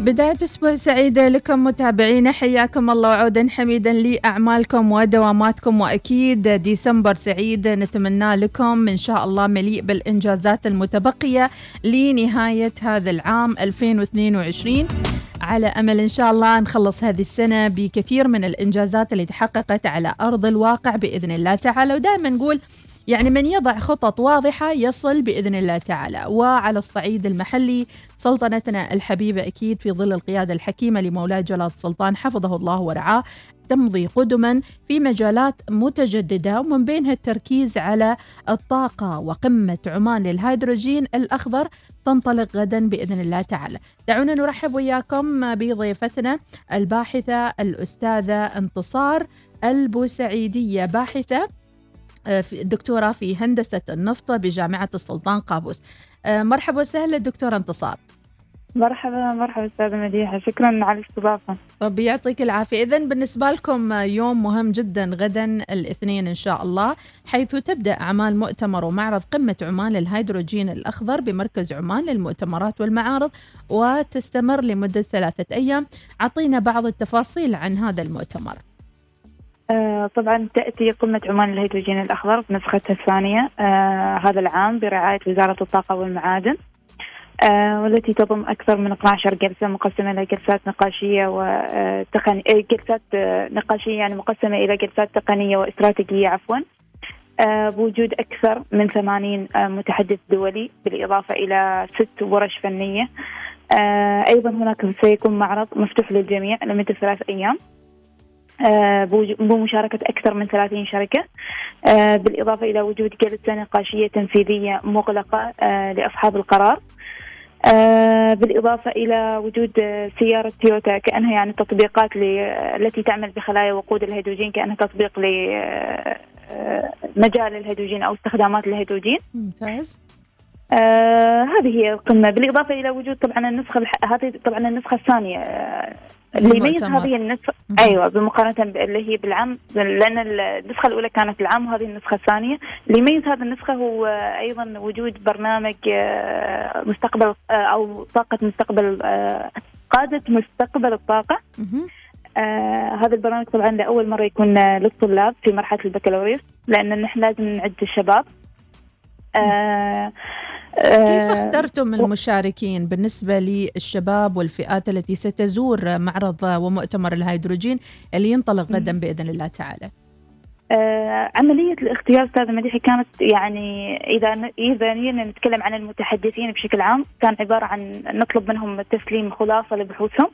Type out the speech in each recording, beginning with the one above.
بداية أسبوع سعيدة لكم متابعينا حياكم الله وعودا حميدا لأعمالكم ودواماتكم. وأكيد ديسمبر سعيد نتمنى لكم إن شاء الله مليء بالإنجازات المتبقية لنهاية هذا العام 2022 على أمل إن شاء الله نخلص هذه السنة بكثير من الإنجازات اللي تحققت على أرض الواقع بإذن الله تعالى. ودائما نقول يعني من يضع خطط واضحة يصل بإذن الله تعالى. وعلى الصعيد المحلي سلطنتنا الحبيبة أكيد في ظل القيادة الحكيمة لمولاي جلالة السلطان حفظه الله ورعاه تمضي قدما في مجالات متجددة ومن بينها التركيز على الطاقة وقمة عمان للهيدروجين الأخضر تنطلق غدا بإذن الله تعالى. دعونا نرحب وياكم بضيفتنا الباحثة الأستاذة انتصار البوسعيدية. باحثة دكتورة في هندسة النفط بجامعة السلطان قابوس. آه، مرحبا وسهلا دكتورة انتصار. مرحبا مرحبا أستاذة مديحة. شكرا على الاستضافة. ربي يعطيك العافية. إذا بالنسبة لكم يوم مهم جدا غدا الاثنين إن شاء الله حيث تبدأ أعمال مؤتمر ومعرض قمة عمان للهيدروجين الأخضر بمركز عمان للمؤتمرات والمعارض وتستمر لمدة ثلاثة أيام. أعطينا بعض التفاصيل عن هذا المؤتمر. آه، طبعا تأتي قمة عمان للهيدروجين الأخضر بنسختها الثانية. آه هذا العام برعاية وزارة الطاقة والمعادن آه والتي تضم أكثر من 12 جلسة مقسمة إلى جلسات نقاشية وتقنية آه، جلسات نقاشية يعني مقسمة إلى جلسات تقنية واستراتيجية عفوا. بوجود أكثر من 80 متحدث دولي بالإضافة إلى ست ورش فنية. أيضا هناك سيكون معرض مفتوح للجميع لمدة ثلاث أيام. آه، بمشاركة أكثر من 30 شركة. آه، بالإضافة إلى وجود جلسة نقاشية تنفيذية مغلقة آه، لأصحاب القرار. بالإضافة إلى وجود سيارة تويوتا كأنها يعني تطبيقات التي تعمل بخلايا وقود الهيدروجين كأنها تطبيق لمجال الهيدروجين أو استخدامات الهيدروجين. ممتاز. آه هذه هي القمة. بالإضافة إلى وجود طبعا النسخة هذه طبعا النسخة الثانية اللي يميز هذه النسخة أيوة بمقارنة اللي هي بالعام لأن النسخة الأولى كانت بالعام وهذه النسخة الثانية. اللي يميز هذه النسخة هو أيضا وجود برنامج آه، مستقبل آه، أو طاقة مستقبل آه، قادة مستقبل الطاقة. آه هذا البرنامج طبعا لأول مرة يكون للطلاب في مرحلة البكالوريوس لأن نحن لازم نعد الشباب. كيف آه، اخترتم المشاركين بالنسبة للشباب والفئات التي ستزور معرض ومؤتمر الهيدروجين اللي ينطلق غدا بإذن الله تعالى؟ آه عملية الاختيار أستاذة مديحي كانت يعني إذا إذا نتكلم عن المتحدثين بشكل عام كان عبارة عن نطلب منهم تسليم خلاصة لبحوثهم.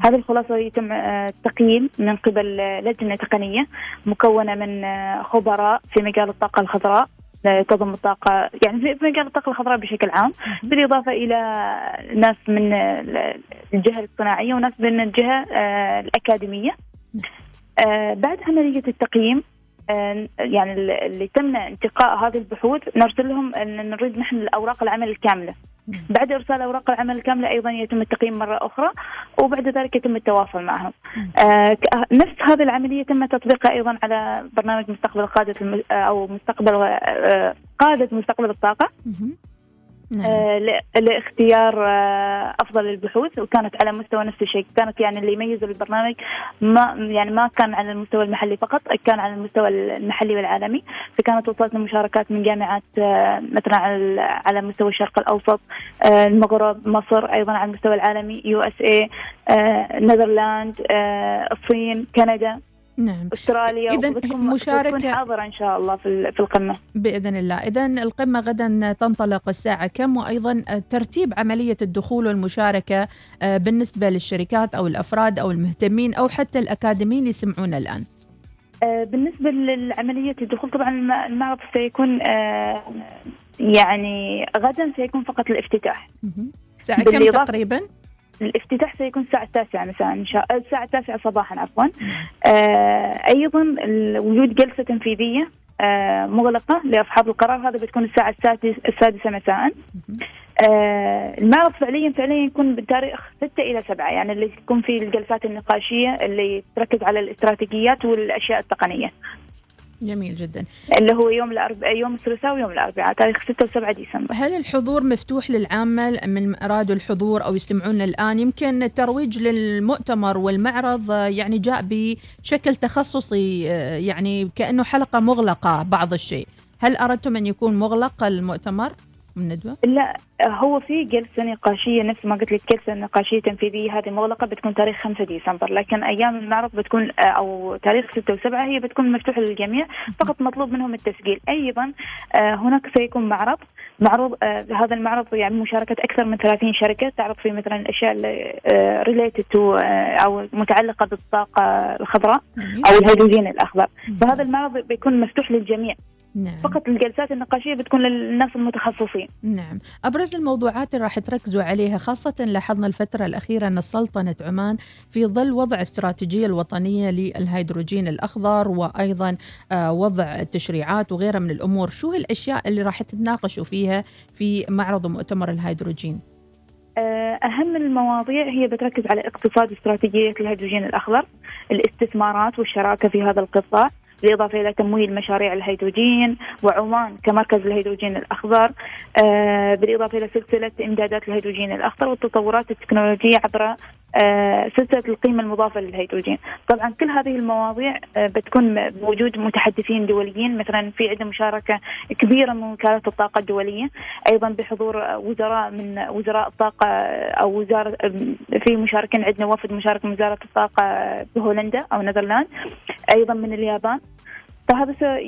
هذه الخلاصة يتم التقييم آه، من قبل لجنة تقنية مكونة من آه، خبراء في مجال الطاقة الخضراء تضم الطاقة يعني في مجال الطاقة الخضراء بشكل عام بالإضافة إلى ناس من الجهة الصناعية وناس من الجهة آه، الأكاديمية. آه، بعد عملية التقييم يعني اللي تم انتقاء هذه البحوث نرسل لهم إن نريد نحن الأوراق العمل الكاملة. بعد إرسال أوراق العمل الكاملة أيضا يتم التقييم مرة أخرى وبعد ذلك يتم التواصل معهم. آه نفس هذه العملية تم تطبيقها أيضا على برنامج مستقبل قادة. أو مستقبل آه قادة مستقبل الطاقة. نعم. آه لاختيار آه أفضل البحوث وكانت على مستوى نفس الشيء. كانت يعني اللي يميز البرنامج ما يعني ما كان على المستوى المحلي فقط كان على المستوى المحلي والعالمي. فكانت وصلتنا مشاركات من جامعات آه مثلا على مستوى الشرق الأوسط المغرب مصر أيضا على المستوى العالمي USA Netherlands الصين كندا. نعم. أستراليا اذا مشاركه حاضرة إن شاء الله في في القمة. بإذن الله. اذا القمة غدا تنطلق الساعة كم؟ وأيضا ترتيب عملية الدخول والمشاركة آه، بالنسبة للشركات أو الأفراد أو المهتمين أو حتى الأكاديميين اللي يسمعونا الآن. آه، بالنسبة لعمليه الدخول طبعا المعرض سيكون آه، يعني غدا سيكون فقط الإفتتاح. الساعة كم تقريبا؟ الافتتاح سيكون الساعة التاسعة مساء إن شاء الساعة التاسعة صباحا عفوا. آه أيضا وجود جلسة تنفيذية آه مغلقة لأصحاب القرار. هذا بتكون الساعة السادسة مساء. آه المعرض فعليا فعليا يكون بتاريخ 6 إلى 7 يعني اللي تكون فيه الجلسات النقاشية اللي تركز على الاستراتيجيات والأشياء التقنية. جميل جدا. اللي هو يوم الأربعاء يوم الثلاثاء ويوم الأربعاء تاريخ 6 و7 ديسمبر. هل الحضور مفتوح للعامة من أرادوا الحضور أو يستمعون الآن؟ يمكن الترويج للمؤتمر والمعرض يعني جاء بشكل تخصصي يعني كأنه حلقة مغلقة بعض الشيء. هل أردتم أن يكون مغلق المؤتمر؟ الندوة؟ لا هو في جلسة نقاشية نفس ما قلت لك جلسة نقاشية تنفيذية. هذه مغلقة بتكون تاريخ 5 ديسمبر. لكن أيام المعرض بتكون أو تاريخ 6 و7 هي بتكون مفتوحة للجميع. فقط مطلوب منهم التسجيل. أيضا آه، هناك سيكون معرض. معروض آه، هذا المعرض يعني مشاركة أكثر من 30 شركة. تعرض فيه مثلا الأشياء اللي related to أو متعلقة بالطاقة الخضراء أو الهيدروجين الأخضر. فهذا المعرض بيكون مفتوح للجميع. نعم. فقط الجلسات النقاشية بتكون للناس المتخصصين. نعم، أبرز الموضوعات اللي راح تركزوا عليها خاصة لاحظنا الفترة الأخيرة أن سلطنه عمان في ظل وضع الاستراتيجيه الوطنية للهيدروجين الأخضر وأيضا آه، وضع التشريعات وغيرها من الأمور، شو الاشياء اللي راح تتناقشوا فيها في معرض ومؤتمر الهيدروجين؟ آه، أهم المواضيع هي بتركز على اقتصاد استراتيجية الهيدروجين الأخضر الاستثمارات والشراكة في هذا القطاع بالإضافة إلى تمويل مشاريع الهيدروجين وعمان كمركز الهيدروجين الأخضر آه، بالإضافة إلى سلسلة إمدادات الهيدروجين الأخضر والتطورات التكنولوجية عبر آه، سلسلة القيمة المضافة للهيدروجين. طبعا كل هذه المواضيع آه، بتكون بوجود متحدثين دوليين مثلا في عندنا مشاركة كبيرة من وكالة الطاقة الدولية أيضا بحضور وزراء من وزراء الطاقة أو وزارة في مشاركين عندنا وفد مشارك من وزارة الطاقة بهولندا أو نذرلاند أيضا من اليابان. فهذا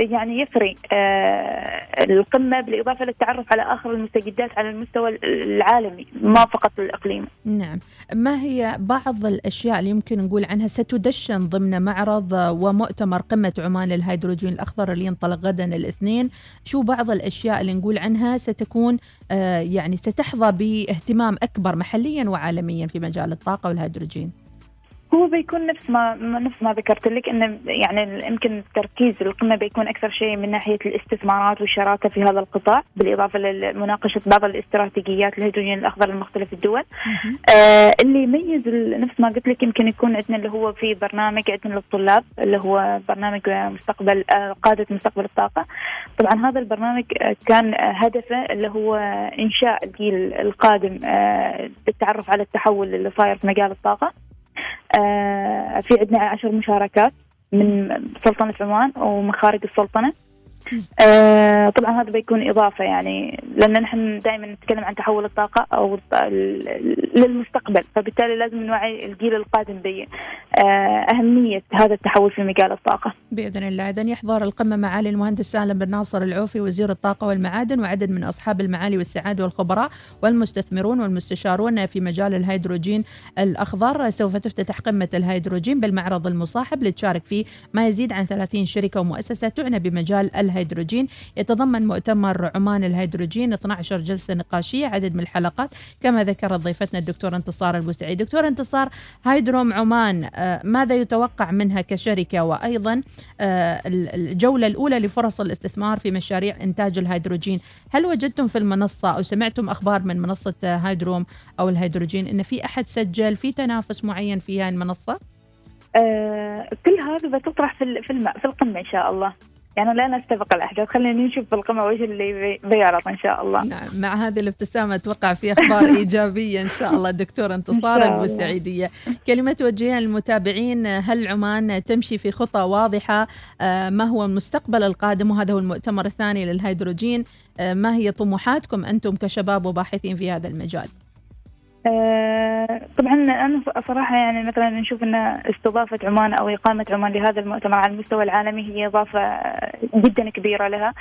يعني يثري آه القمة بالإضافة للتعرف على آخر المستجدات على المستوى العالمي ما فقط الإقليمي نعم. ما هي بعض الأشياء اللي يمكن نقول عنها؟ ستدشن ضمن معرض ومؤتمر قمة عمان للهيدروجين الأخضر اللي ينطلق غدا الاثنين. شو بعض الأشياء اللي نقول عنها ستكون آه يعني ستحظى باهتمام أكبر محليا وعالميا في مجال الطاقة والهيدروجين؟ هو بيكون نفس ما نفس ما ذكرت لك إنه يعني يمكن تركيز القمة بيكون أكثر شيء من ناحية الاستثمارات والشراكة في هذا القطاع بالإضافة لمناقشة بعض الاستراتيجيات الهيدروجين الأخضر لمختلف الدول. آه اللي يميز نفس ما قلت لك يمكن يكون عندنا اللي هو في برنامج عندنا للطلاب اللي هو برنامج مستقبل آه قادة مستقبل الطاقة. طبعا هذا البرنامج كان هدفه اللي هو إنشاء الجيل القادم آه بالتعرف على التحول اللي صاير في مجال الطاقة. آه، في عندنا عشر مشاركات من سلطنة عمان ومخارج السلطنة. آه طبعا هذا بيكون إضافة يعني لأن نحن دائما نتكلم عن تحول الطاقة أو للمستقبل. فبالتالي لازم نوعي الجيل القادم باهميه آه هذا التحول في مجال الطاقة. بإذن الله. اذا يحضر القمة معالي المهندس سالم بن ناصر العوفي وزير الطاقة والمعادن وعدد من أصحاب المعالي والسعادة والخبراء والمستثمرون والمستشارون في مجال الهيدروجين الأخضر. سوف تفتتح قمة الهيدروجين بالمعرض المصاحب لتشارك فيه ما يزيد عن 30 شركة ومؤسسة تعنى بمجال الهيدروجين. يتضمن مؤتمر عمان الهيدروجين 12 جلسة نقاشية عدد من الحلقات. كما ذكرت ضيفتنا الدكتور انتصار البوسعي دكتور انتصار هيدروم عمان آه، ماذا يتوقع منها كشركة؟ وأيضا آه، الجولة الأولى لفرص الاستثمار في مشاريع إنتاج الهيدروجين. هل وجدتم في المنصة أو سمعتم أخبار من منصة هيدروم أو الهيدروجين أن في أحد سجل في تنافس معين في هذه المنصة؟ آه كل هذا بتطرح في في القمة إن شاء الله. يعني لا نستبق الأحداث. خلينا نشوف بالقمه وش اللي بيعرض إن شاء الله. نعم مع هذه الابتسامة أتوقع في أخبار إيجابية إن شاء الله. دكتور انتصار البوسعيديه كلمة توجهها للمتابعين. هل عمان تمشي في خطى واضحة؟ آه، ما هو المستقبل القادم؟ وهذا هو المؤتمر الثاني للهيدروجين. آه، ما هي طموحاتكم أنتم كشباب وباحثين في هذا المجال؟ طبعا أنا صراحة يعني مثلا نشوف إن استضافة عمان أو إقامة عمان لهذا المؤتمر على المستوى العالمي هي إضافة جدا كبيرة لها.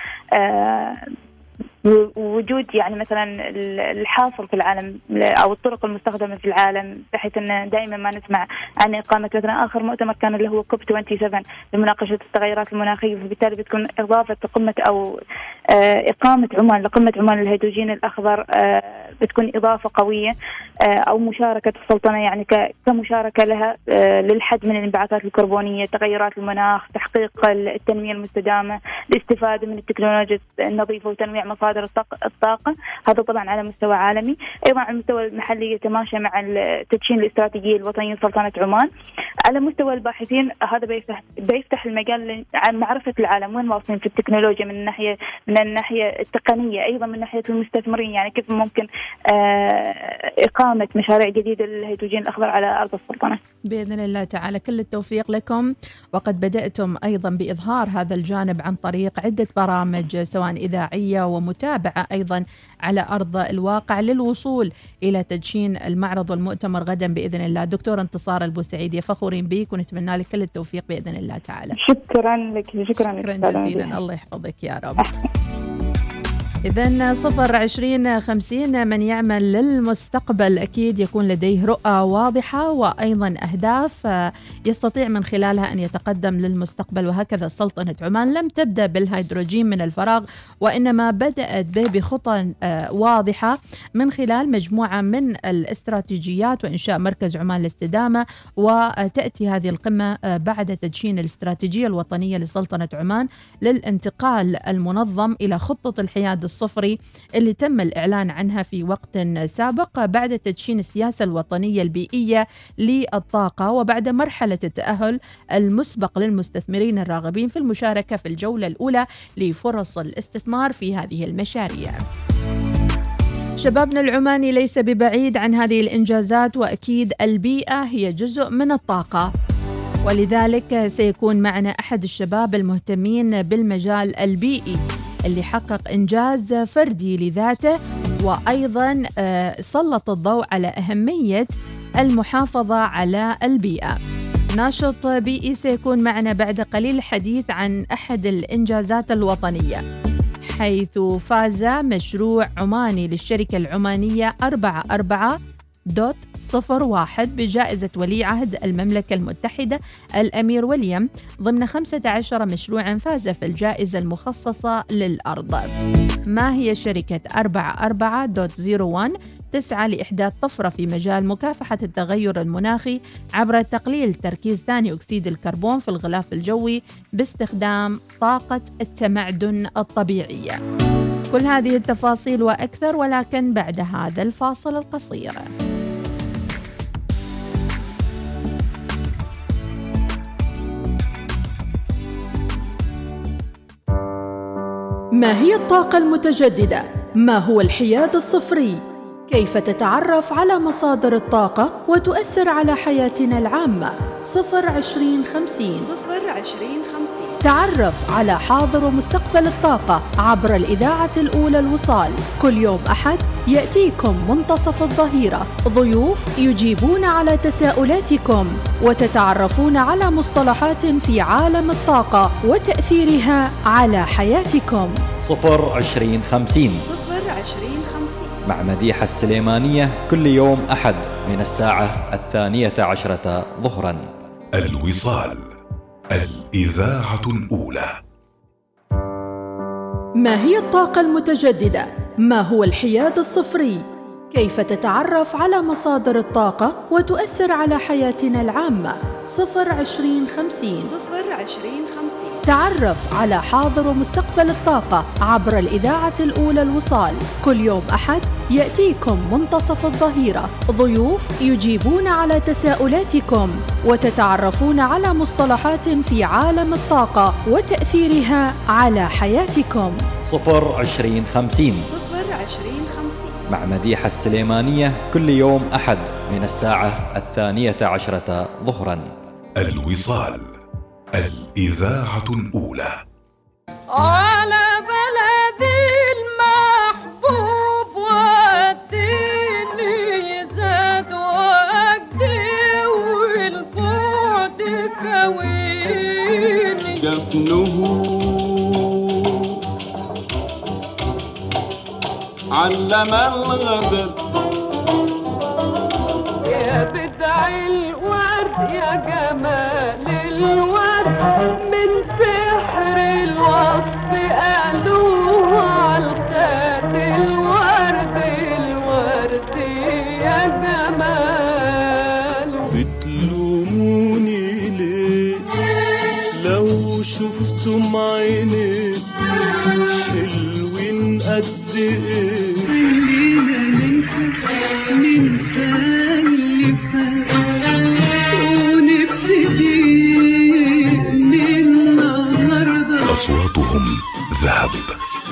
آه، وجود يعني مثلا الحاصل في العالم أو الطرق المستخدمة في العالم بحيث أن دائما ما نسمع عن إقامة مثلا آخر مؤتمر كان اللي هو كوب 27 لمناقشة التغيرات المناخية فبالتالي بتكون إضافة قمه أو آه، إقامة عمان لقمة عمان للهيدروجين الأخضر آه، بتكون إضافة قوية آه، أو مشاركة السلطنة يعني كمشاركة لها للحد من الانبعاثات الكربونية، تغيرات المناخ، تحقيق التنمية المستدامة، الاستفادة من التكنولوجيا النظيفة وتنويع مصادر مصادر الطاقة. هذا طبعا على مستوى عالمي. أيضا على المستوى المحلي يتماشى مع التدشين الاستراتيجية الوطنية لسلطنة عمان. على مستوى الباحثين هذا بيفتح بيفتح المجال عن معرفة العالم. وين واصلين في التكنولوجيا من الناحية من الناحية التقنية أيضا من ناحية المستثمرين. يعني كيف ممكن آه، إقامة مشاريع جديدة للهيدروجين الأخضر على أرض السلطنة. بإذن الله تعالى. كل التوفيق لكم. وقد بدأتم أيضا بإظهار هذا الجانب عن طريق عدة برامج سواء إذاعية ومتابعة. أيضا على أرض الواقع للوصول إلى تدشين المعرض والمؤتمر غدا بإذن الله. دكتور انتصار البوسعيدي فخورين بك ونتمنى لك كل التوفيق بإذن الله تعالى. شكرا لك شكرا, شكرا جزيلا. الله يحفظك يا رب. إذا صفر عشرين خمسين من يعمل للمستقبل. أكيد يكون لديه رؤى واضحة وأيضا أهداف يستطيع من خلالها أن يتقدم للمستقبل. وهكذا سلطنة عمان لم تبدأ بالهيدروجين من الفراغ وإنما بدأت به بخطى واضحة من خلال مجموعة من الاستراتيجيات وإنشاء مركز عمان للاستدامة. وتأتي هذه القمة بعد تدشين الاستراتيجية الوطنية لسلطنة عمان للانتقال المنظم إلى خطة الحياد الصفري اللي تم الإعلان عنها في وقت سابق بعد تدشين السياسة الوطنية البيئية للطاقة وبعد مرحلة التأهل المسبق للمستثمرين الراغبين في المشاركة في الجولة الأولى لفرص الاستثمار في هذه المشاريع. شبابنا العماني ليس ببعيد عن هذه الإنجازات وأكيد البيئة هي جزء من الطاقة ولذلك سيكون معنا أحد الشباب المهتمين بالمجال البيئي اللي حقق إنجاز فردي لذاته وأيضا آه، سلط الضوء على أهمية المحافظة على البيئة. ناشط بيئي سيكون معنا بعد قليل الحديث عن أحد الإنجازات الوطنية حيث فاز مشروع عماني للشركة العمانية 44 دوت صفر واحد بجائزة ولي عهد المملكة المتحدة الأمير ويليام ضمن 15 مشروعا فاز في الجائزة المخصصة للأرض. ما هي شركة 44.01 تسعى لإحداث طفرة في مجال مكافحة التغير المناخي عبر تقليل تركيز ثاني أكسيد الكربون في الغلاف الجوي باستخدام طاقة التمعدن الطبيعية. كل هذه التفاصيل وأكثر ولكن بعد هذا الفاصل القصير. ما هي الطاقة المتجددة؟ ما هو الحياد الصفري؟ كيف تتعرف على مصادر الطاقة وتؤثر على حياتنا العامة؟ صفر عشرين خمسين صفر عشرين خمسين. تعرف على حاضر ومستقبل الطاقة عبر الإذاعة الأولى الوصال. كل يوم أحد يأتيكم منتصف الظهيرة. ضيوف يجيبون على تساؤلاتكم وتتعرفون على مصطلحات في عالم الطاقة وتأثيرها على حياتكم. صفر عشرين خمسين. صفر عشرين خمسين. مع مديحة السليمانية كل يوم أحد من الساعة الثانية عشرة ظهرا. الوصال. الإذاعة الأولى ما هي الطاقة المتجددة؟ ما هو الحياد الصفري؟ كيف تتعرف على مصادر الطاقة وتؤثر على حياتنا العامة؟ صفر عشرين خمسين صفر عشرين خمسين تعرف على حاضر ومستقبل الطاقة عبر الإذاعة الأولى الوصال. كل يوم أحد يأتيكم منتصف الظهيرة. ضيوف يجيبون على تساؤلاتكم وتتعرفون على مصطلحات في عالم الطاقة وتأثيرها على حياتكم. صفر عشرين خمسين. صفر عشرين خمسين. مع مديحة السليمانية كل يوم أحد من الساعة الثانية عشرة ظهرا. الوصال الإذاعة الأولى. علم الغدر يا بدع الورد يا جمال الورد. يا جمال بتلوموني ليه؟ لو شفتم عيني حلوين قد إيه؟ خلينا ننسى ننسى اللي فات. ونبتدي من النهارده. أصواتهم ذهب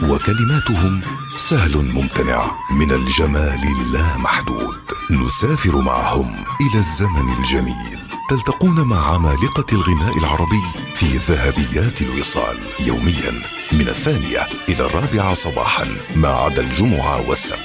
وكلماتهم سهل ممتنع. من الجمال اللامحدود. نسافر معهم إلى الزمن الجميل. تلتقون مع عمالقة الغناء العربي في ذهبيات الوصال يوميا من الثانية إلى الرابعة صباحا ما عدا الجمعة والسبت.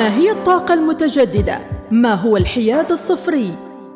ما هي الطاقة المتجددة؟ ما هو الحياد الصفري؟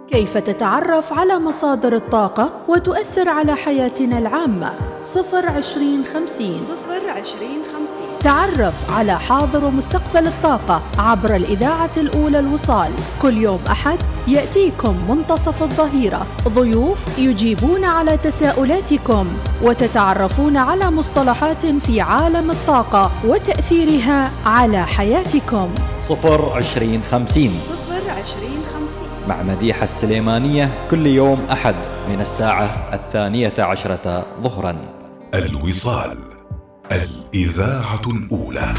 كيف تتعرف على مصادر الطاقة وتؤثر على حياتنا العامة؟ صفر عشرين خمسين صفر عشرين خمسين. تعرف على حاضر ومستقبل الطاقة عبر الإذاعة الأولى الوصال. كل يوم أحد يأتيكم منتصف الظهيرة. ضيوف يجيبون على تساؤلاتكم وتتعرفون على مصطلحات في عالم الطاقة وتأثيرها على حياتكم. صفر عشرين خمسين. صفر عشرين خمسين. مع مديحة السليمانية كل يوم أحد من الساعة الثانية عشرة ظهرا. الوصال. الإذاعة الأولى.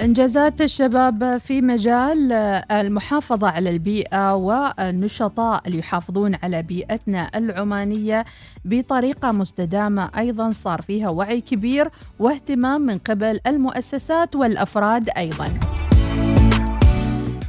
إنجازات الشباب في مجال المحافظة على البيئة والنشطاء اللي يحافظون على بيئتنا العمانية بطريقة مستدامة. أيضا صار فيها وعي كبير واهتمام من قبل المؤسسات والأفراد أيضاً.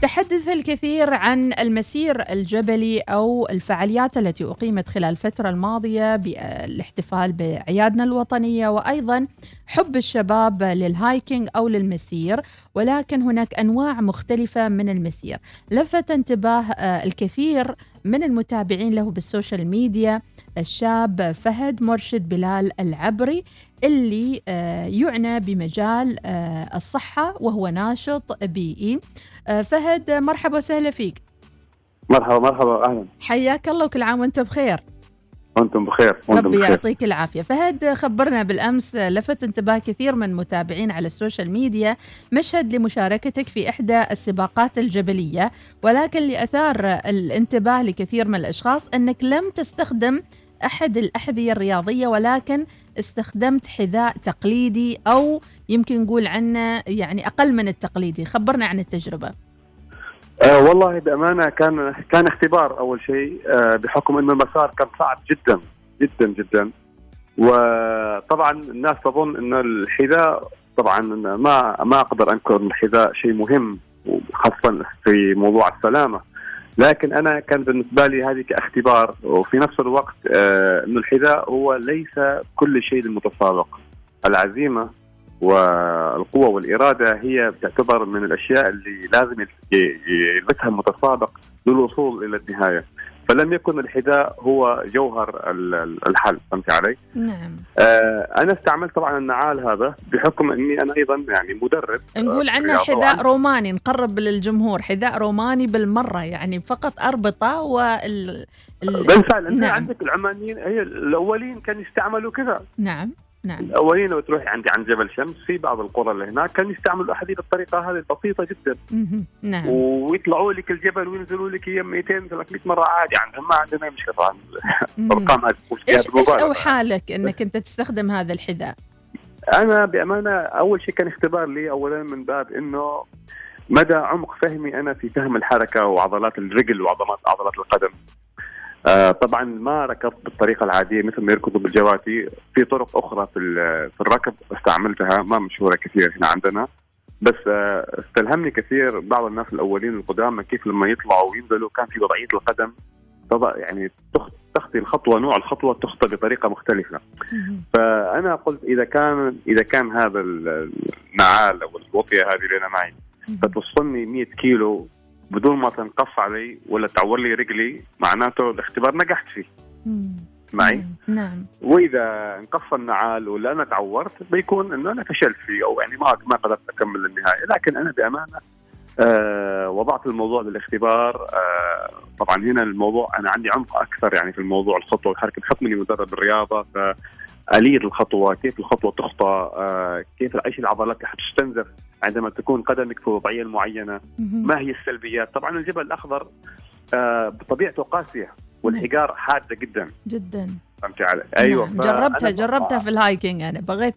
تحدث الكثير عن المسير الجبلي أو الفعاليات التي أقيمت خلال الفترة الماضية بالاحتفال بأعيادنا الوطنية وأيضا حب الشباب لل hiking أو للمسير ولكن هناك أنواع مختلفة من المسير. لفت انتباه آه، الكثير من المتابعين له بال social media الشاب فهد مرشد بلال العبري اللي آه، يعنى بمجال آه، الصحة وهو ناشط بيئي. فهد مرحبا وسهلا فيك. مرحبا مرحبا أهلا حياك الله وكل عام وانت بخير. وأنتم بخير وأنتم ربي يعطيك العافية. فهد خبرنا بالأمس لفت انتباه كثير من المتابعين على ال social media مشهد لمشاركتك في إحدى السباقات الجبلية ولكن لأثار الانتباه لكثير من الأشخاص أنك لم تستخدم أحد الأحذية الرياضية ولكن استخدمت حذاء تقليدي أو يمكن نقول عنه يعني أقل من التقليدي. خبرنا عن التجربة. آه والله بأمانة كان كان اختبار أول شيء آه بحكم إنه المسار كان صعب جدا جدا جدا. وطبعا الناس تظن انه الحذاء طبعا ما ما أقدر أنكر إن الحذاء شيء مهم وخاصة في موضوع السلامة. لكن أنا كان بالنسبة لي هذه كاختبار وفي نفس الوقت آه إنه الحذاء هو ليس كل شيء للمتسابق. العزيمة والقوة والإرادة هي تعتبر من الأشياء اللي لازم يلبسها المتسابق للوصول إلى النهاية فلم يكن الحذاء هو جوهر ال- ال- الحل فهمت علي؟ نعم آه أنا استعملت طبعا النعال هذا بحكم إني أنا أيضا يعني مدرب نقول آه، عنه رياضة حذاء. روماني نقرب للجمهور حذاء روماني بالمرة يعني فقط أربطة وال ال... بالفعل انت نعم. عندك العمانيين هي الأولين كانوا يستعملوا كذا نعم نعم الأولين لو تروح عندي عند جبل شمس في بعض القرى اللي هناك كانوا يستعملوا احاديث الطريقة هذه البسيطة جدا. نعم ويطلعوا لك الجبل وينزلوا لك هي 200 300 مرة عادي عندهم ما عندنا مشكلة. الارقام هذه إيش إيش بالمبالغة. اوحى لك إنك أنت تستخدم هذا الحذاء؟ أنا بأمانة أول شيء كان اختبار لي اولا من باب إنه مدى عمق فهمي أنا في فهم الحركة وعضلات الرجل وعضلات عضلات القدم. آه طبعا ما ركضت بالطريقة العادية مثل ما يركضوا بالجواتي، في طرق أخرى في في الركض استعملتها ما مشهورة كثير هنا عندنا. بس آه، استلهمني كثير بعض الناس الأولين القدامى كيف لما يطلعوا وينزلوا كان في وضعية القدم. تضع يعني تخ- تخطي الخطوة نوع الخطوة تخطى بطريقة مختلفة. فأنا قلت إذا كان إذا كان هذا ال- النعال أو الوطية هذه اللي أنا معي فتوصلني 100 كيلو بدون ما تنقص علي ولا تعور لي رجلي معناته الاختبار نجحت فيه. معي؟ نعم. وإذا انقص النعال ولا أنا تعورت بيكون إنه أنا فشلت فيه أو يعني ما ما قدرت أكمل للنهايه لكن أنا بأمانة آه وضعت الموضوع للاختبار. آه طبعا هنا الموضوع أنا عندي عمق أكثر يعني في الموضوع الخطوه والحركه بحكم اني مدرب الرياضة فآلية الخطوة كيف الخطوة تخطى آه كيف إيش العضلات اللي حتستنزف عندما تكون قدمك في وضعية معينة؟ ما هي السلبيات؟ طبعا الجبل الأخضر آه بطبيعته قاسية والحجار حادة جدا. جدا. فهمتي علي؟ أيوه نعم. جربتها جربتها في الهايكينج أنا بغيت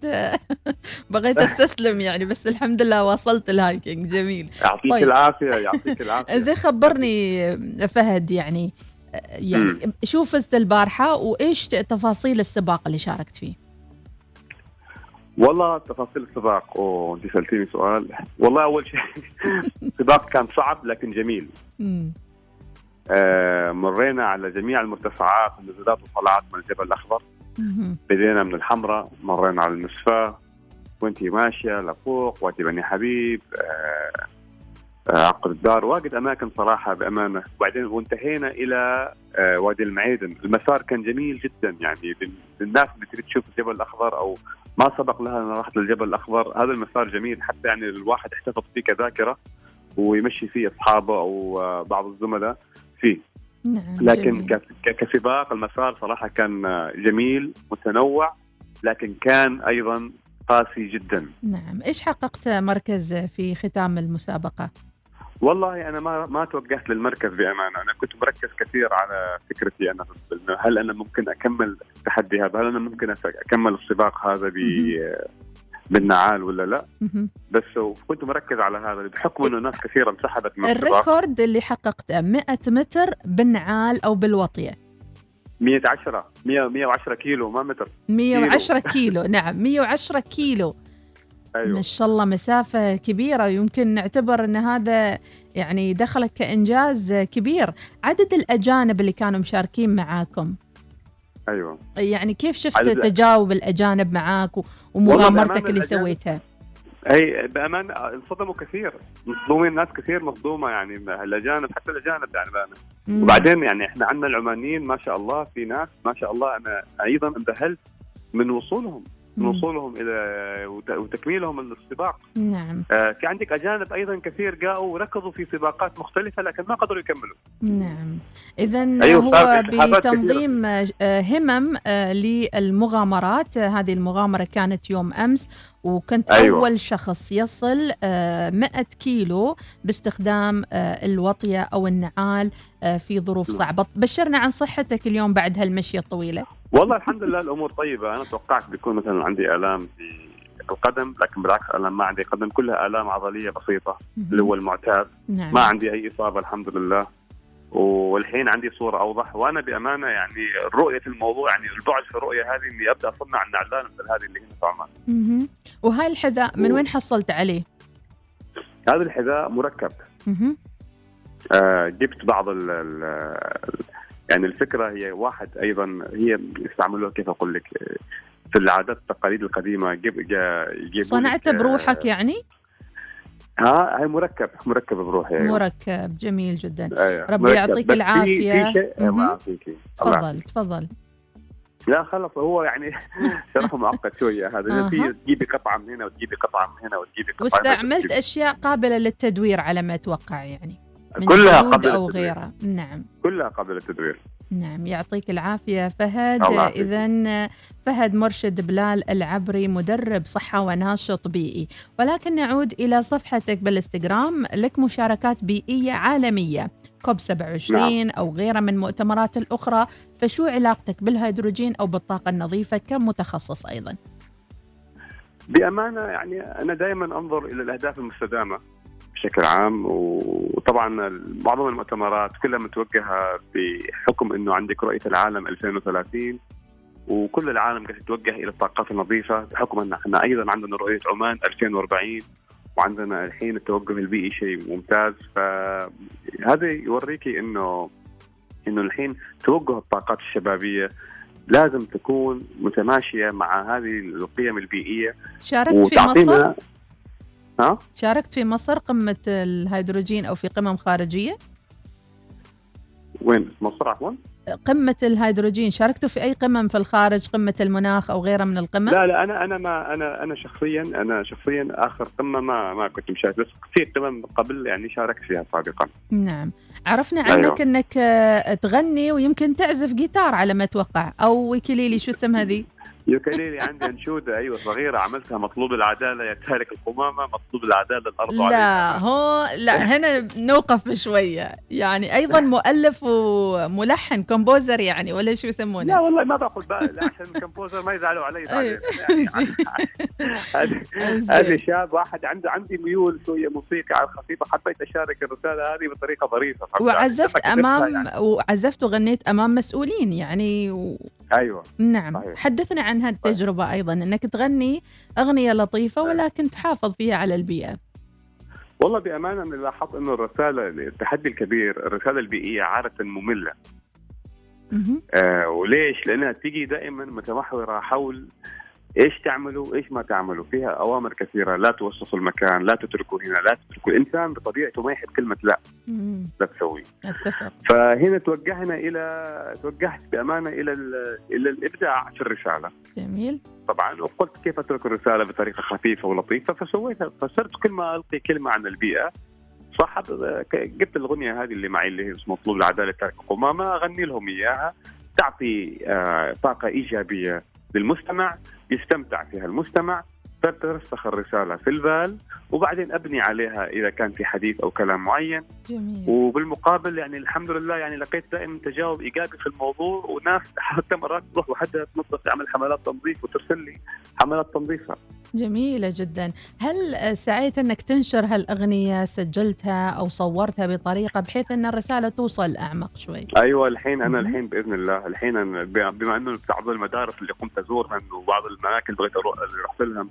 بغيت أستسلم يعني بس الحمد لله وصلت الهايكينج. جميل. يعطيك طيب. العافية يعطيك العافية. زين خبرني فهد يعني. يعني شو فزت البارحة وإيش تفاصيل السباق اللي شاركت فيه؟ والله تفاصيل السباق أوه انت سألتيني سؤال والله أول شيء السباق كان صعب لكن جميل. آه مرينا على جميع المرتفعات النزولات والطلعات من الجبل الأخضر. بدينا من الحمراء مرينا على المسفاه وانت ماشية لفوق وادي بني حبيب آه آه عقر الدار. واجد أماكن صراحة بأمانة. وبعدين وانتهينا إلى آه وادي المعيدن. المسار كان جميل جدا يعني. لل- للناس اللي تريد تشوف الجبل الأخضر أو ما سبق لها إنها راحت للجبل الأخضر هذا المسار جميل. حتى يعني الواحد يحتفظ فيه كذاكرة ويمشي فيه أصحابه أو آه بعض الزملاء فيه. نعم لكن جميل. كسباق المسار صراحة كان جميل متنوع لكن كان أيضا قاسي جدا. نعم. إيش حققت مركز في ختام المسابقة؟ والله أنا ما ما توجهت للمركز بأمانة. أنا كنت مركز كثير على فكرتي أنا. هل أنا ممكن أكمل التحدي هذا؟ هل أنا ممكن أكمل السباق هذا ب بالنعال ولا لا. بس كنت مركز على هذا بحكم إنه ناس كثيره انسحبت من الريكورد اللي حققته 100 متر بالنعال أو بالوطية. 110 100 110 كيلو ما متر. 110 كيلو. نعم 110 كيلو. أيوه. ما شاء الله مسافة كبيرة ويمكن نعتبر أن هذا يعني دخلك كإنجاز كبير. عدد الأجانب اللي كانوا مشاركين معاكم؟ أيوه. يعني كيف شفت تجاوب الأجانب معاك ومغامرتك اللي سويتها؟ هي بأمانة انصدموا كثير. مصدومين ناس كثير مصدومة يعني الاجانب حتى الأجانب يعني بأمانة. مم. وبعدين يعني إحنا عندنا العمانيين ما شاء الله في ناس ما شاء الله أنا أيضا انبهلت من وصولهم. من. وصولهم إلى وت- وتكميلهم للسباق. نعم. آه في عندك أجانب أيضا كثير جاءوا وركضوا في سباقات مختلفة لكن ما قدروا يكملوا. نعم. إذا أيوة، هو بتنظيم آه، همم آه، للمغامرات. هذه المغامرة كانت يوم أمس. وكنت أيوة. أول شخص يصل آه، 100 كيلو باستخدام آه، الوطية أو النعال آه، في ظروف. صعبة. بشرنا عن صحتك اليوم بعد هالمشية الطويلة. والله الحمد لله الأمور طيبة. أنا توقعت بيكون مثلا عندي آلام في القدم لكن بالعكس أنا ما عندي قدم. كلها آلام عضلية بسيطة اللي هو المعتاد. نعم. ما عندي أي إصابة الحمد لله. والحين عندي صورة أوضح وأنا بأمانة يعني رؤية الموضوع يعني البعد في الرؤيه هذه إني أبدأ أصنع النعلان مثل هذه اللي هنا في عمان. وهاي الحذاء من وين حصلت عليه؟ هذا الحذاء مركب مهم. آه جبت بعض ال ال يعني الفكرة هي واحد أيضا هي يستعملوها كيف أقول لك في العادات التقاليد القديمة جيب صنعته لك، آه، بروحك يعني؟ ها هي مركب مركب بروحي أيوة. مركب جميل جدا أيوة. ربي مركب. يعطيك بس في- شيء. الله يعافيكي الله تفضل تفضل لا خلص هو يعني شرحه معقد شوية هذا أها. في تجيبي قطعة من هنا وتجيبي قطعة من هنا وتجيبي قطعة واستعملت أشياء قابلة للتدوير على ما أتوقع يعني من كلها قابلة أو للتدوير. غيره نعم كلها قابلة للتدوير نعم يعطيك العافية فهد. اذا فهد مرشد بلال العبري مدرب صحة وناشط بيئي. ولكن نعود إلى صفحتك بالإنستغرام لك مشاركات بيئية عالمية. كوب 27 أو غيرها من مؤتمرات الأخرى فشو علاقتك بالهيدروجين أو بالطاقة النظيفة كمتخصص أيضا؟ بأمانة يعني أنا دائما أنظر إلى الأهداف المستدامة. بشكل عام وطبعا معظم المؤتمرات كلها متوجهة بحكم إنه عندك رؤية العالم 2030 وكل العالم قاعد يتوجه إلى الطاقات النظيفة بحكم إن إحنا أيضا عندنا رؤية عمان 2040 وعندنا الحين التوجه البيئي شيء ممتاز. فهذا يوريكي إنه إنه الحين توجه الطاقات الشبابية لازم تكون متماشية مع هذه القيم البيئية. شاركت في مصر؟ ها؟ شاركت في مصر قمة الهيدروجين أو في قمم خارجية. وين؟ مصر عفوا؟ قمة الهيدروجين شاركتوا في أي قمم في الخارج؟ قمة المناخ أو غيرها من القمم؟ لا لا أنا أنا ما أنا أنا شخصيا أنا شخصيا آخر قمة ما ما كنت مشارك بس في قمم قبل يعني شاركت فيها سابقا. نعم. عرفنا عنك أيوة. أنك آه، تغني ويمكن تعزف جيتار على ما أتوقع. أو ukulele شو اسم هذه؟ ukulele عندي أنشودة أيوه صغيرة عملتها مطلوب العدالة يا تارك القمامه مطلوب العدالة الأرض. لا هو لا هنا نوقف بشوية يعني أيضا مؤلف وملحن composer يعني ولا شو لا يسمونه والله ما باخذ بالي لا عشان الكمبوزر ما يزعلوا علي أيوة. هذه هذه شاب واحد عنده عندي ميول شوية موسيقى على الخفيفه حبيت أشارك الرسالة هذه بطريقة ظريفة؟ وعزفت أمام يعني. وعزفت وغنيت أمام مسؤولين يعني و... أيوه نعم صحيح. حدثنا عن هذه التجربة أيضا أنك تغني أغنية لطيفة ولكن تحافظ فيها على البيئة والله بأمانة أنا لاحظت إنه الرسالة التحدي الكبير الرسالة البيئية عادة مملة مهم. آه وليش؟ لأنها تيجي دائما متمحورة حول إيش تعملوا إيش ما تعملوا؟ فيها أوامر كثيرة لا توسخوا المكان لا تتركوا هنا لا تتركوا الانسان بطبيعته ما يحب كلمة لا. لا تسوي. فهنا توجهنا إلى توجهت بأمانة إلى ال- إلى الإبداع في الرسالة. جميل. طبعا وقلت كيف أترك الرسالة بطريقة خفيفة ولطيفة فسويتها فصرت كل ما ألقي كلمة عن البيئة. صح جبت الاغنيه هذه اللي معي اللي هي مطلوب العدالة تارك القمامه أغني لهم إياها. تعطي آه، طاقة إيجابية للمستمع. يستمتع فيها المستمع فترسخ الرسالة في البال وبعدين أبني عليها إذا كان في حديث أو كلام معين. جميل. وبالمقابل يعني الحمد لله يعني لقيت دائما تجاوب إيجابي في الموضوع وناس حتى مرات تروح وحدها تنظف تعمل حملات تنظيف وترسل لي حملات تنظيفها جميلة جدا. هل سعيت أنك تنشر هالأغنية؟ سجلتها أو صورتها بطريقة بحيث أن الرسالة توصل أعمق شوي؟ أيوه الحين أنا مهم. الحين بإذن الله الحين أنا بما إنه بعض المدارس اللي قمت ازورها وبعض الاماكن اللي بغيت رحت لهم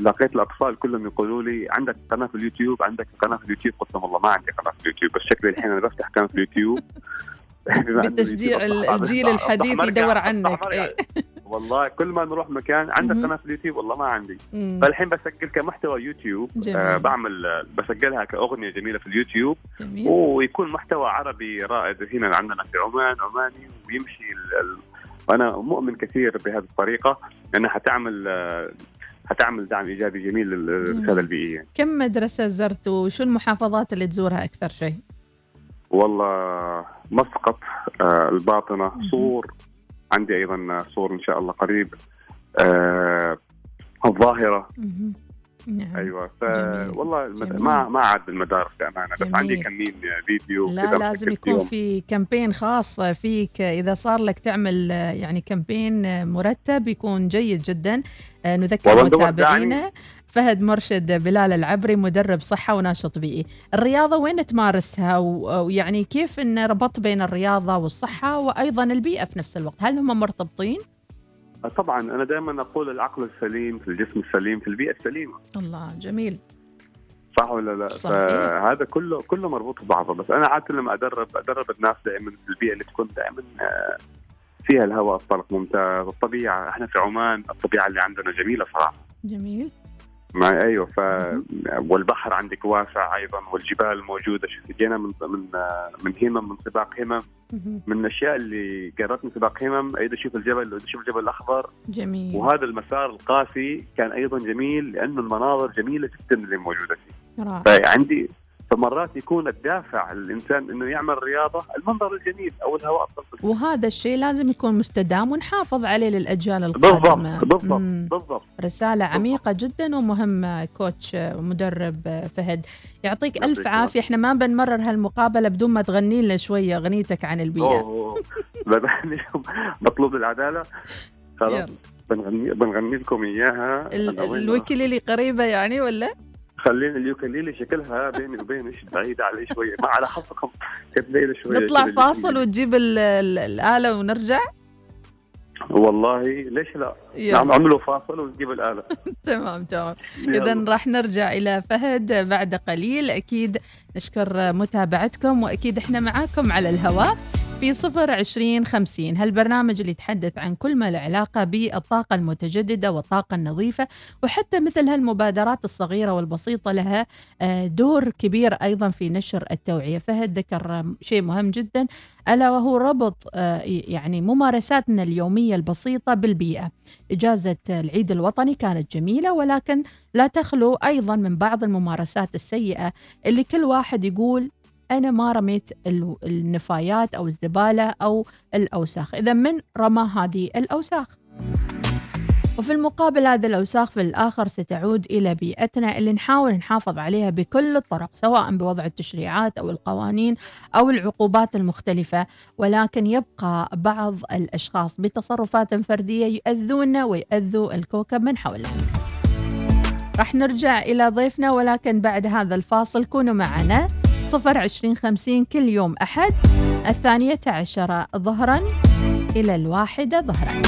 لقيت الأطفال كلهم يقولوا لي عندك قناة في اليوتيوب عندك قناة في اليوتيوب قلت لهم والله ما عندي قناة في اليوتيوب بس شكلي الحين أنا بفتح قناة في اليوتيوب أصبح- الجيل الحديث يدور عنك. إيه. والله كل ما نروح مكان عندك. قناة في اليوتيوب والله ما عندي مم. فالحين بسجل كمحتوى يوتيوب جميل. آه بعمل آه، بسجلها كأغنية جميلة في اليوتيوب جميل ويكون محتوى عربي رائد هنا عندنا في عمان عماني ويمشي ال... ال... وأنا مؤمن كثير بهذه الطريقة إنها حتعمل آه، حتعمل دعم إيجابي جميل للرسالة. البيئية. كم مدرسة زرتوا وشو المحافظات اللي تزورها أكثر شيء؟ والله مسقط آه، الباطنة صور. عندي أيضا صور إن شاء الله قريب آه، الظاهرة. نعم أيوه ف جميل. والله المد... جميل. ما ما عاد المدارس بأمانة بس. عندي كمين فيديو لا لازم يكون. في كامبين خاص فيك إذا صار لك تعمل يعني كامبين مرتب يكون جيد جدا آه، نذكر متابعينا فهد مرشد بلال العبري مدرب صحة وناشط بيئي الرياضة وين تمارسها ويعني كيف أن ربط بين الرياضة والصحة وأيضا البيئة في نفس الوقت هل هم مرتبطين؟ طبعا أنا دائما أقول العقل السليم في الجسم السليم في البيئة السليمة. الله جميل. صح ولا لا؟ صحيح. فهذا كله كله مربوط ببعضه. بس أنا عاده لما ادرب أدرب الناس دائما في البيئة اللي تكون دائما آه، فيها الهواء الطلق ممتاز الطبيعة. إحنا في عمان الطبيعة اللي عندنا جميلة صراحة. جميل. ما أيوه ف والبحر عندك واسع أيضا والجبال موجودة. شوف جينا من من من همم من سباق همم. من الأشياء اللي قررت من سباق همم أيضا شوف الجبل شوف الجبل الأخضر. جميل. وهذا المسار القاسي كان أيضا جميل لأنه المناظر جميلة جدا اللي موجودة فيه. رائع. فعندي فمرات يكون الدافع للإنسان إنه يعمل رياضة المنظر الجميل أو الهواء الطلق. وهذا الشيء لازم يكون مستدام ونحافظ عليه للأجيال القادمة. بالضبط بالضبط. بالضبط. رسالة عميقة جدا ومهمة كوتش ومدرب فهد. يعطيك ألف عافية. إحنا ما بنمرر هالمقابلة بدون ما تغني لنا شوية أغنيتك عن لكم مطلوب العدالة. خلاص بنغني بنغني لكم إياها. ال- أنا وين الوكيليلي قريبة يعني ولا؟ خلينا اليوكليلي شكلها بيني وبينك بعيدة علي شوية. ما على حظكم ليلة شوية نطلع فاصل. وتجيب ال- ال- الآلة ونرجع؟ والله ليش لا؟ نعم عملوا فاصل ونجيب الآلة. تمام تمام. إذا راح نرجع إلى فهد بعد قليل. أكيد نشكر متابعتكم وأكيد إحنا معاكم على الهواء. في صفر عشرين خمسين. هالبرنامج اللي يتحدث عن كل ما له علاقة بالطاقة المتجددة والطاقة النظيفة وحتى مثل هالمبادرات الصغيرة والبسيطة لها آه، دور كبير أيضا في نشر التوعية. فهد ذكر شيء مهم جدا ألا وهو ربط آه، يعني ممارساتنا اليومية البسيطة بالبيئة. إجازة العيد الوطني كانت جميلة ولكن لا تخلو أيضا من بعض الممارسات السيئة اللي كل واحد يقول أنا ما رميت ال- النفايات أو الزبالة أو الأوساخ. إذا من رمى هذه الأوساخ؟ وفي المقابل هذه الأوساخ في الآخر ستعود إلى بيئتنا اللي نحاول نحافظ عليها بكل الطرق سواء بوضع التشريعات أو القوانين أو العقوبات المختلفة. ولكن يبقى بعض الأشخاص بتصرفات فردية يؤذون ويؤذوا الكوكب من حولهم راح نرجع إلى ضيفنا ولكن بعد هذا الفاصل كونوا معنا. صفر عشرين خمسين كل يوم أحد الثانية عشرة ظهرا إلى الواحدة ظهرا.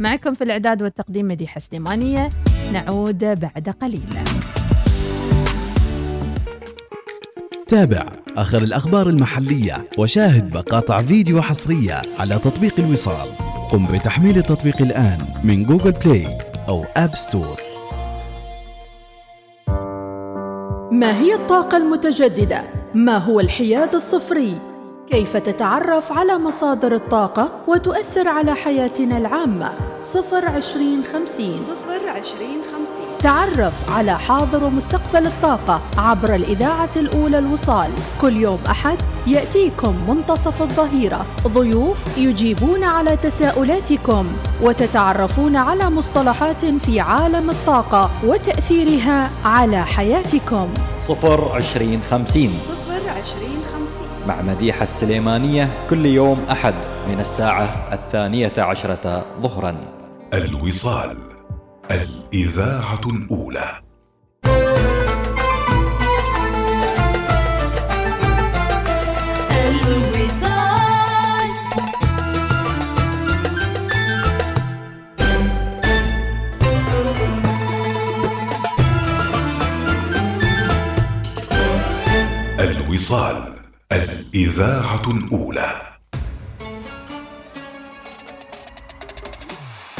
معكم في الإعداد والتقديم مديحة سليمانية. نعود بعد قليل. تابع آخر الأخبار المحلية وشاهد مقاطع فيديو حصرية على تطبيق الوصال. قم بتحميل التطبيق الآن من Google Play أو App Store ما هي الطاقة المتجددة؟ ما هو الحياد الصفري؟ كيف تتعرف على مصادر الطاقة وتؤثر على حياتنا العامة؟ صفر عشرين خمسين. صفر عشرين خمسين. تعرف على حاضر ومستقبل الطاقة عبر الإذاعة الأولى الوصال. كل يوم أحد يأتيكم منتصف الظهيرة. ضيوف يجيبون على تساؤلاتكم وتتعرفون على مصطلحات في عالم الطاقة وتأثيرها على حياتكم. صفر عشرين خمسين. صفر عشرين خمسين. مع مديحة السليمانية كل يوم أحد من الساعة الثانية عشرة ظهرا. الوصال الإذاعة الأولى. الوصال الإذاعة الأولى.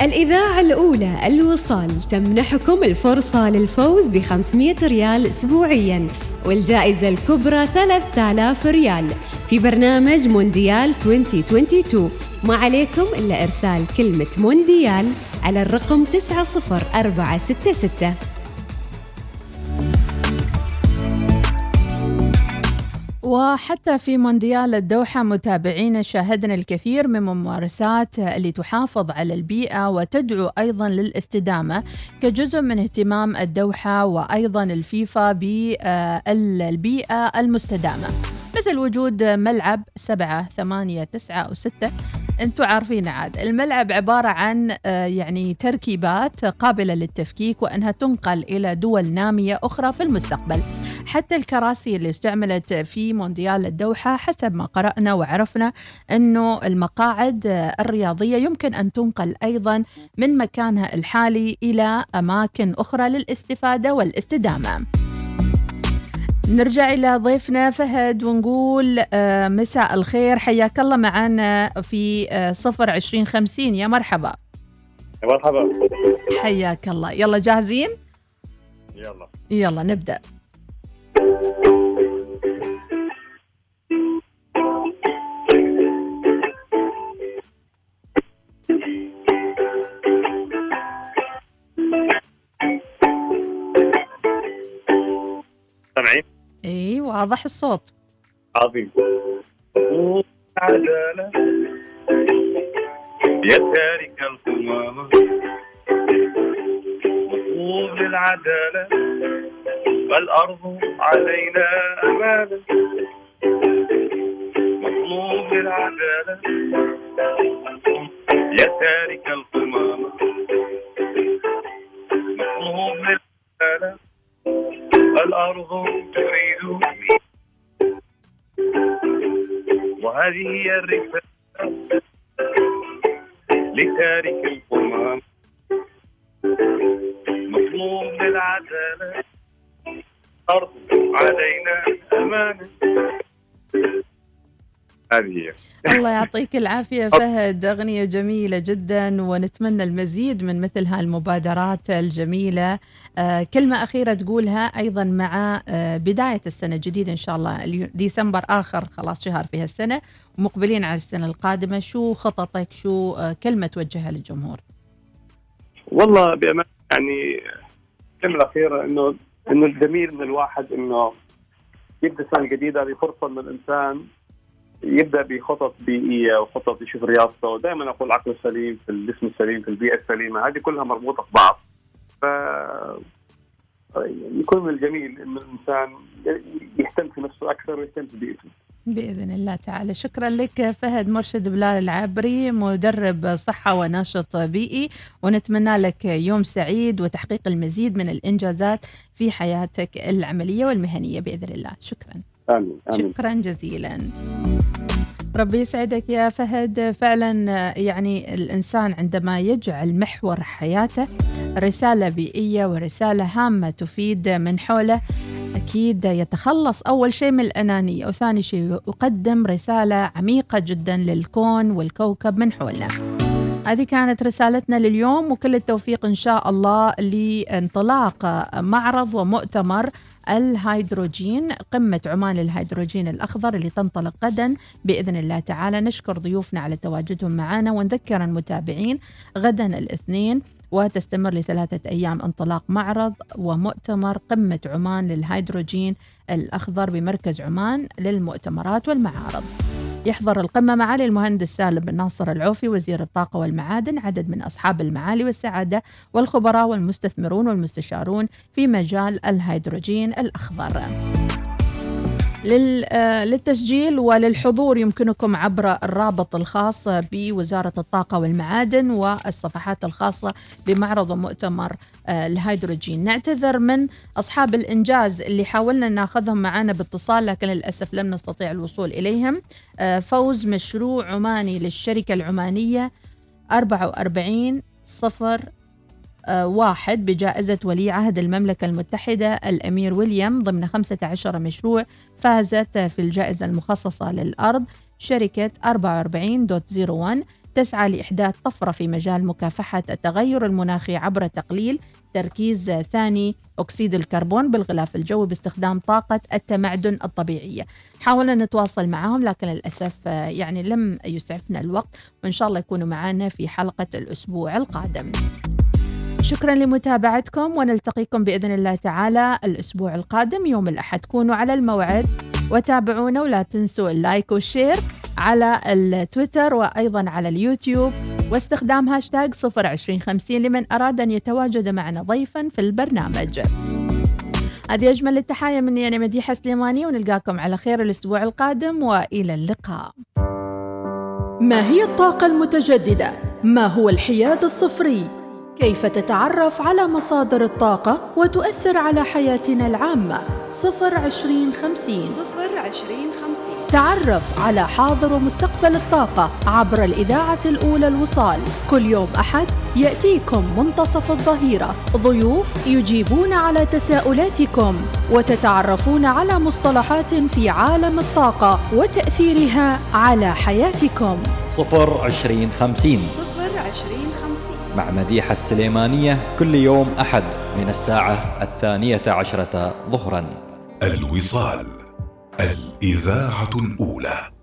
الإذاعة الأولى الوصال تمنحكم الفرصة للفوز ب 500 ريال أسبوعياً والجائزة الكبرى 3000 ريال. في برنامج مونديال 2022 ما عليكم إلا إرسال كلمة مونديال على الرقم 90466 وحتى في مونديال الدوحة متابعينا شاهدنا الكثير من الممارسات اللي تحافظ على البيئة وتدعو أيضا للاستدامة كجزء من اهتمام الدوحة وأيضا الفيفا بالبيئة المستدامة. مثل وجود ملعب سبعة ثمانية تسعة أو ستة أنتم عارفين عاد الملعب عبارة عن آه، يعني تركيبات قابلة للتفكيك وأنها تنقل إلى دول نامية أخرى في المستقبل. حتى الكراسي اللي استعملت في مونديال الدوحة حسب ما قرأنا وعرفنا أنه المقاعد آه، الرياضية يمكن أن تنقل أيضا من مكانها الحالي إلى أماكن أخرى للاستفادة والاستدامة. نرجع إلى ضيفنا فهد ونقول آه، مساء الخير. حياك الله معنا في آه، صفر عشرين خمسين. يا مرحبا. مرحبا. حياك الله. يلا جاهزين؟ يلا. يلا نبدأ. سامعين؟ اي واضح الصوت. عظيم. يا تارك القمامة. مطلوب للعدالة. فالأرض علينا أمانة. مطلوب للعدالة. هي الرسالة لتارك هذه هي. الله يعطيك العافية فهد. أغنية جميلة جدا ونتمنى المزيد من مثل هالمبادرات الجميلة. آه كلمة أخيرة تقولها أيضا مع آه بداية السنة الجديدة إن شاء الله ديسمبر آخر خلاص شهر في هالسنة ومقبلين على السنة القادمة. شو خططك؟ شو آه كلمة توجهها للجمهور؟ والله بأمانة يعني الكلمة الأخيرة إنه إنه الجميل من الواحد إنه يبدأ السنة الجديدة بفرصة إنه الإنسان يبدأ بخطط بيئية وخطط يشوف رياضته. ودائما أقول العقل السليم في الجسم السليم في البيئة السليمة هذه كلها مربوطة في بعض. ف يكون من الجميل إنه الإنسان يهتم في نفسه أكثر ويهتم في بيئته. بإذن الله تعالى. شكرا لك فهد مرشد بلال العبري مدرب صحة وناشط بيئي. ونتمنى لك يوم سعيد وتحقيق المزيد من الإنجازات في حياتك العملية والمهنية بإذن الله. شكرا. آمين آمين. شكرا جزيلا. ربي يسعدك يا فهد. فعلا يعني الإنسان عندما يجعل محور حياته رسالة بيئية ورسالة هامة تفيد من حوله أكيد يتخلص أول شيء من الأنانية وثاني شيء يقدم رسالة عميقة جدا للكون والكوكب من حولنا هذه كانت رسالتنا لليوم وكل التوفيق إن شاء الله لانطلاق معرض ومؤتمر الهيدروجين قمة عمان للهيدروجين الأخضر اللي تنطلق غدا بإذن الله تعالى. نشكر ضيوفنا على تواجدهم معنا ونذكر المتابعين غدا الاثنين وتستمر لثلاثة أيام انطلاق معرض ومؤتمر قمة عمان للهيدروجين الأخضر بمركز عمان للمؤتمرات والمعارض. يحضر القمة معالي المهندس سالم بن ناصر العوفي وزير الطاقة والمعادن عدد من أصحاب المعالي والسعادة والخبراء والمستثمرون والمستشارون في مجال الهيدروجين الأخضر. للتسجيل وللحضور يمكنكم عبر الرابط الخاص بوزارة الطاقة والمعادن والصفحات الخاصة بمعرض ومؤتمر آه، الهيدروجين. نعتذر من أصحاب الإنجاز اللي حاولنا ناخذهم معنا باتصال لكن للأسف لم نستطيع الوصول إليهم. آه، فوز مشروع عماني للشركة العمانية 44 صفر آه، واحد بجائزة ولي عهد المملكة المتحدة الأمير ويليام ضمن 15 مشروع فازت في الجائزة المخصصة للأرض شركة 44.01 تسعى لإحداث طفرة في مجال مكافحة التغير المناخي عبر تقليل تركيز ثاني أكسيد الكربون بالغلاف الجوي باستخدام طاقة التمعدن الطبيعية. حاولنا نتواصل معهم لكن للأسف آه، يعني لم يسعفنا الوقت وإن شاء الله يكونوا معنا في حلقة الأسبوع القادم. شكرا لمتابعتكم ونلتقيكم بإذن الله تعالى الأسبوع القادم يوم الأحد كونوا على الموعد وتابعونا ولا تنسوا ال like وال share على التويتر وأيضا على اليوتيوب واستخدام هاشتاج 02050 لمن أراد أن يتواجد معنا ضيفا في البرنامج. هذه أجمل التحايا مني أنا مديحة سليماني ونلقاكم على خير الأسبوع القادم وإلى اللقاء. ما هي الطاقة المتجددة؟ ما هو الحياد الصفري؟ كيف تتعرف على مصادر الطاقة وتؤثر على حياتنا العامة؟ صفر عشرين خمسين. صفر عشرين خمسين. تعرف على حاضر ومستقبل الطاقة عبر الإذاعة الأولى الوصال. كل يوم أحد يأتيكم منتصف الظهيرة. ضيوف يجيبون على تساؤلاتكم وتتعرفون على مصطلحات في عالم الطاقة وتأثيرها على حياتكم. صفر عشرين خمسين. صفر عشرين مع مديحة السليمانية كل يوم أحد من الساعة الثانية عشرة ظهراً. الوصال الإذاعة الأولى.